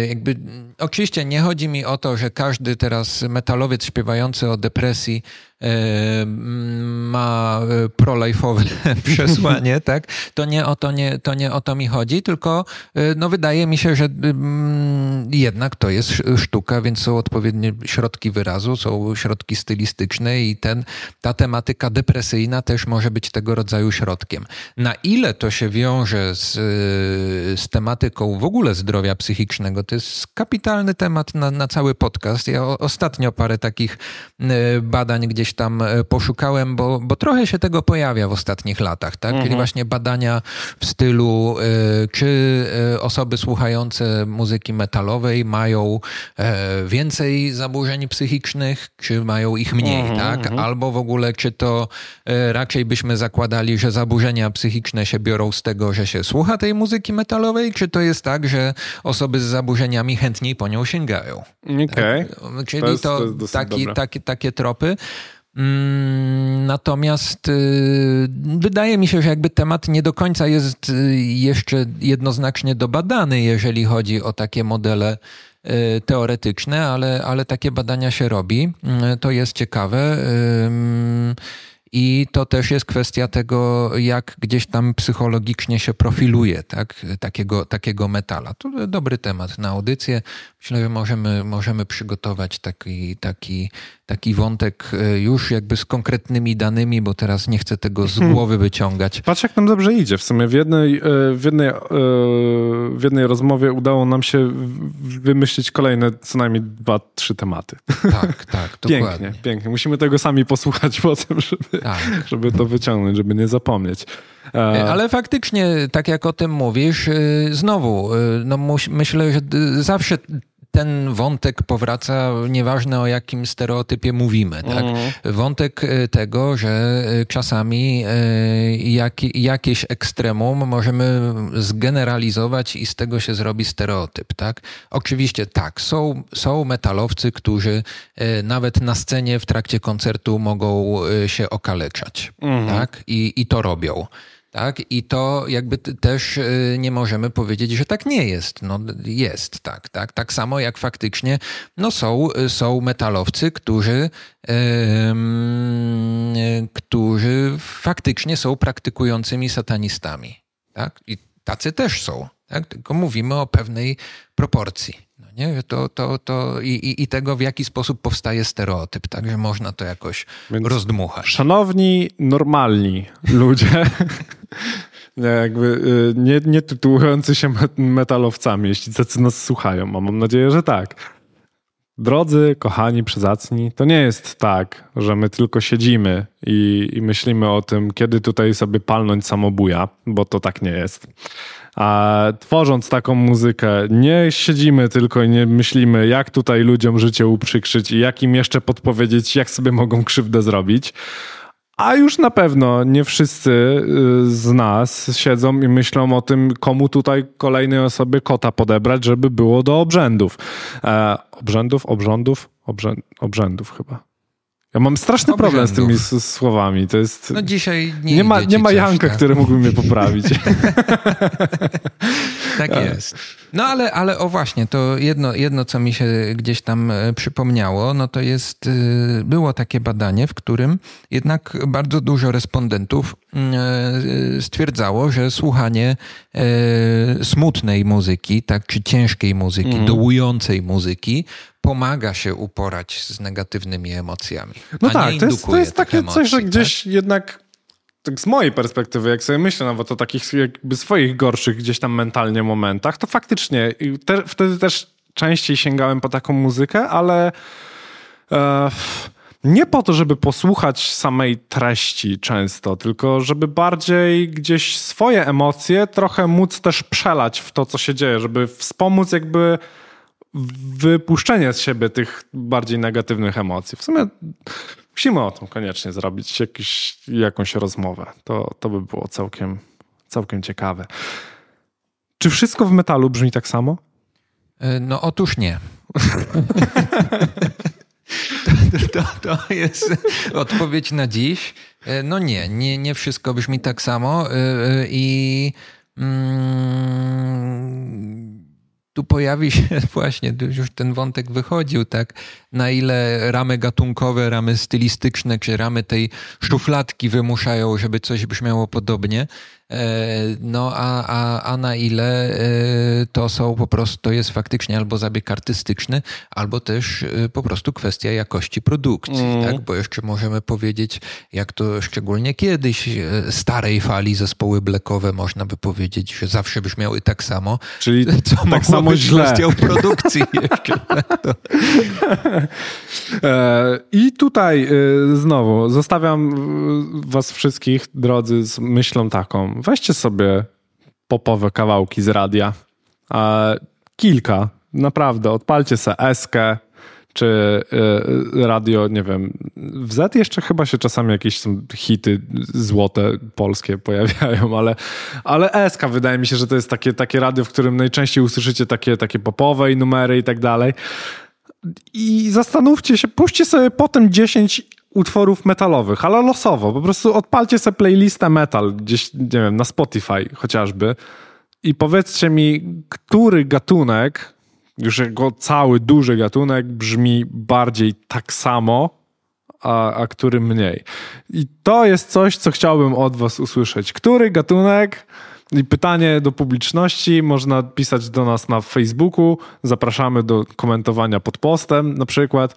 Jakby, oczywiście nie chodzi mi o to, że każdy teraz metalowiec śpiewający o depresji ma e, prolife'owe przesłanie, tak? To nie o to, nie, to nie o to mi chodzi, tylko e, no wydaje mi się, że jednak to jest sztuka, więc są odpowiednie środki wyrazu, są środki stylistyczne i ten, ta tematyka depresyjna też może być tego rodzaju środkiem. Na ile to się wiąże z, z tematyką w ogóle zdrowia psychicznego, to jest kapitalny temat na, na cały podcast. Ja ostatnio parę takich e, badań gdzieś gdzieś tam e, poszukałem, bo, bo trochę się tego pojawia w ostatnich latach, tak? Mhm. Czyli właśnie badania w stylu, e, czy e, osoby słuchające muzyki metalowej mają więcej zaburzeń psychicznych, czy mają ich mniej, mhm, tak? Mhm. Albo w ogóle, czy to raczej byśmy zakładali, że zaburzenia psychiczne się biorą z tego, że się słucha tej muzyki metalowej, czy to jest tak, że osoby z zaburzeniami chętniej po nią sięgają? Okay. Tak? Czyli to, jest, to, to taki, taki, takie tropy. Mm, natomiast y, wydaje mi się, że jakby temat nie do końca jest y, jeszcze jednoznacznie dobadany, jeżeli chodzi o takie modele y, teoretyczne, ale, ale takie badania się robi. To jest ciekawe. I to też jest kwestia tego, jak gdzieś tam psychologicznie się profiluje tak? takiego, takiego metala. To dobry temat na audycję. Myślę, że możemy, możemy przygotować taki, taki, taki wątek e, już jakby z konkretnymi danymi, bo teraz nie chcę tego z mhm. głowy wyciągać. Patrz, jak nam dobrze idzie. W sumie w jednej, e, w jednej, e, w jednej rozmowie udało nam się wymyślić kolejne co najmniej dwa, trzy tematy. Tak, tak, dokładnie. Pięknie, pięknie. Musimy tego sami posłuchać potem, żeby, tak. żeby to wyciągnąć, żeby nie zapomnieć. Ale faktycznie, tak jak o tym mówisz, znowu, no myślę, że zawsze ten wątek powraca, nieważne o jakim stereotypie mówimy. Tak? Mhm. Wątek e, tego, że e, czasami e, jak, jakieś ekstremum możemy zgeneralizować i z tego się zrobi stereotyp. Tak? Oczywiście tak, są, są metalowcy, którzy nawet na scenie w trakcie koncertu mogą się okaleczać. Tak? I, I to robią. Tak? I to jakby też y, nie możemy powiedzieć, że tak nie jest. No, jest tak, tak. Tak samo jak faktycznie no, są, są metalowcy, którzy, ym, y, którzy faktycznie są praktykującymi satanistami. Tak? I tacy też są. Tak? Tylko mówimy o pewnej proporcji. Nie? To, to, to i, i, I tego, w jaki sposób powstaje stereotyp. Także można to jakoś Więc- rozdmuchać. Szanowni, normalni ludzie, jakby y, nie, nie tytułujący się met- metalowcami, jeśli tacy nas słuchają, a mam nadzieję, że tak. Drodzy, kochani, przyzacni, to nie jest tak, że my tylko siedzimy i, i myślimy o tym, kiedy tutaj sobie palnąć samobuja, bo to tak nie jest. A tworząc taką muzykę, nie siedzimy tylko i nie myślimy, jak tutaj ludziom życie uprzykrzyć i jak im jeszcze podpowiedzieć, jak sobie mogą krzywdę zrobić. A już na pewno nie wszyscy y, z nas siedzą i myślą o tym, komu tutaj kolejnej osobie kota podebrać, żeby było do obrzędów. E, obrzędów, obrządów, obrzę, obrzędów chyba. Ja mam straszny problem z tymi słowami. To jest. No dzisiaj nie, nie, ma, nie ma Janka, tak? który mógłby mnie poprawić. Tak jest. No ale, ale o właśnie, to jedno, jedno, co mi się gdzieś tam e, przypomniało, no to jest, e, było takie badanie, w którym jednak bardzo dużo respondentów mm, e, stwierdzało, że słuchanie smutnej muzyki, tak, czy ciężkiej muzyki, Mhm. dołującej muzyki, pomaga się uporać z negatywnymi emocjami. No tak, to jest, to jest takie emocji, coś, że tak? gdzieś jednak tak z mojej perspektywy, jak sobie myślę nawet o takich jakby swoich gorszych gdzieś tam mentalnie momentach, to faktycznie te, wtedy też częściej sięgałem po taką muzykę, ale e, nie po to, żeby posłuchać samej treści często, tylko żeby bardziej gdzieś swoje emocje trochę móc też przelać w to, co się dzieje, żeby wspomóc jakby wypuszczenie z siebie tych bardziej negatywnych emocji. W sumie musimy o tym koniecznie zrobić jakiś, jakąś rozmowę. To, to by było całkiem, całkiem ciekawe. Czy wszystko w metalu brzmi tak samo? E, No otóż nie. To, to, to jest odpowiedź na dziś. E, No nie, nie, nie wszystko brzmi tak samo e, i mm, tu pojawi się właśnie, już ten wątek wychodził, tak, na ile ramy gatunkowe, ramy stylistyczne, czy ramy tej szufladki wymuszają, żeby coś brzmiało podobnie. E, No a, a, a na ile e, to są po prostu, to jest faktycznie albo zabieg artystyczny, albo też e, po prostu kwestia jakości produkcji, tak? Bo jeszcze możemy powiedzieć, jak to szczególnie kiedyś starej fali zespoły blackowe można by powiedzieć, że zawsze brzmiały tak samo. Czyli Co tak samo być źle. kwestią produkcji jeszcze. E, I tutaj znowu zostawiam was wszystkich, drodzy, z myślą taką. Weźcie sobie popowe kawałki z radia. E, Kilka, naprawdę. Odpalcie se Eskę, czy e, radio, nie wiem, w Z jeszcze chyba się czasami jakieś są hity złote polskie pojawiają, ale, ale SK wydaje mi się, że to jest takie, takie radio, w którym najczęściej usłyszycie takie, takie popowe numery i tak dalej. I zastanówcie się, puśćcie sobie potem 10 utworów metalowych, ale losowo. Po prostu odpalcie sobie playlistę metal gdzieś, nie wiem, na Spotify chociażby i powiedzcie mi, który gatunek, już jego cały duży gatunek brzmi bardziej tak samo, a, a który mniej. I to jest coś, co chciałbym od was usłyszeć. Który gatunek i pytanie do publiczności można pisać do nas na Facebooku. Zapraszamy do komentowania pod postem na przykład.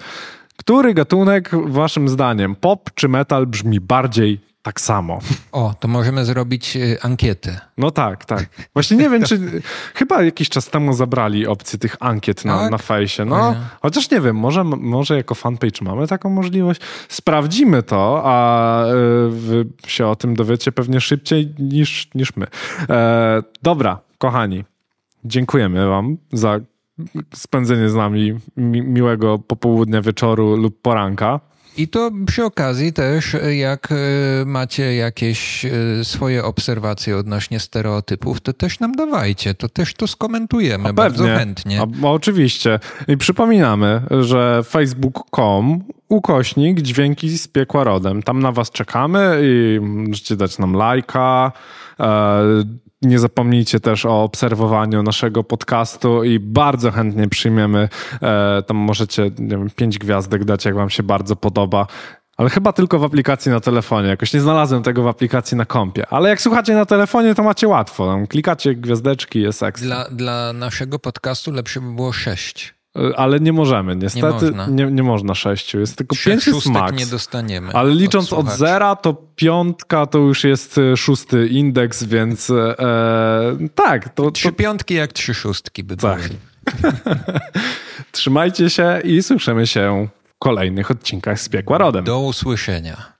Który gatunek waszym zdaniem, pop czy metal, brzmi bardziej tak samo? o, to możemy zrobić e, ankietę. No tak, tak. Właśnie nie wiem, czy chyba jakiś czas temu zabrali opcję tych ankiet na, Tak? na fejsie. No, chociaż nie wiem, może, może jako fanpage mamy taką możliwość. Sprawdzimy to, a y, wy się o tym dowiecie pewnie szybciej niż, niż my. E, dobra, kochani, dziękujemy wam za spędzenie z nami mi miłego popołudnia, wieczoru lub poranka. I to przy okazji też, jak e, macie jakieś e, swoje obserwacje odnośnie stereotypów, to też nam dawajcie, to też to skomentujemy A bardzo pewnie. chętnie. A, oczywiście. I przypominamy, że facebook.com ukośnik dźwięki z piekła rodem. Tam na was czekamy i możecie dać nam lajka. E, nie zapomnijcie też o obserwowaniu naszego podcastu i bardzo chętnie przyjmiemy. E, tam możecie nie wiem, pięć gwiazdek dać, jak wam się bardzo podoba. Ale chyba tylko w aplikacji na telefonie. Jakoś nie znalazłem tego w aplikacji na kompie. Ale jak słuchacie na telefonie, to macie łatwo. Tam klikacie gwiazdeczki, jest ekstra. Dla, dla naszego podcastu lepsze by było sześć. Y, Ale nie możemy, niestety. Nie można. Nie, nie można sześciu. Jest tylko Trzech pięć jest max. nie dostaniemy. Ale licząc od słuchaczy. zera, to piątka to już jest y, szósty indeks, więc e, tak, to, to Trzy piątki jak trzy szóstki by Tak. były. trzymajcie się i słyszymy się w kolejnych odcinkach z Piekła Rodem. Do usłyszenia.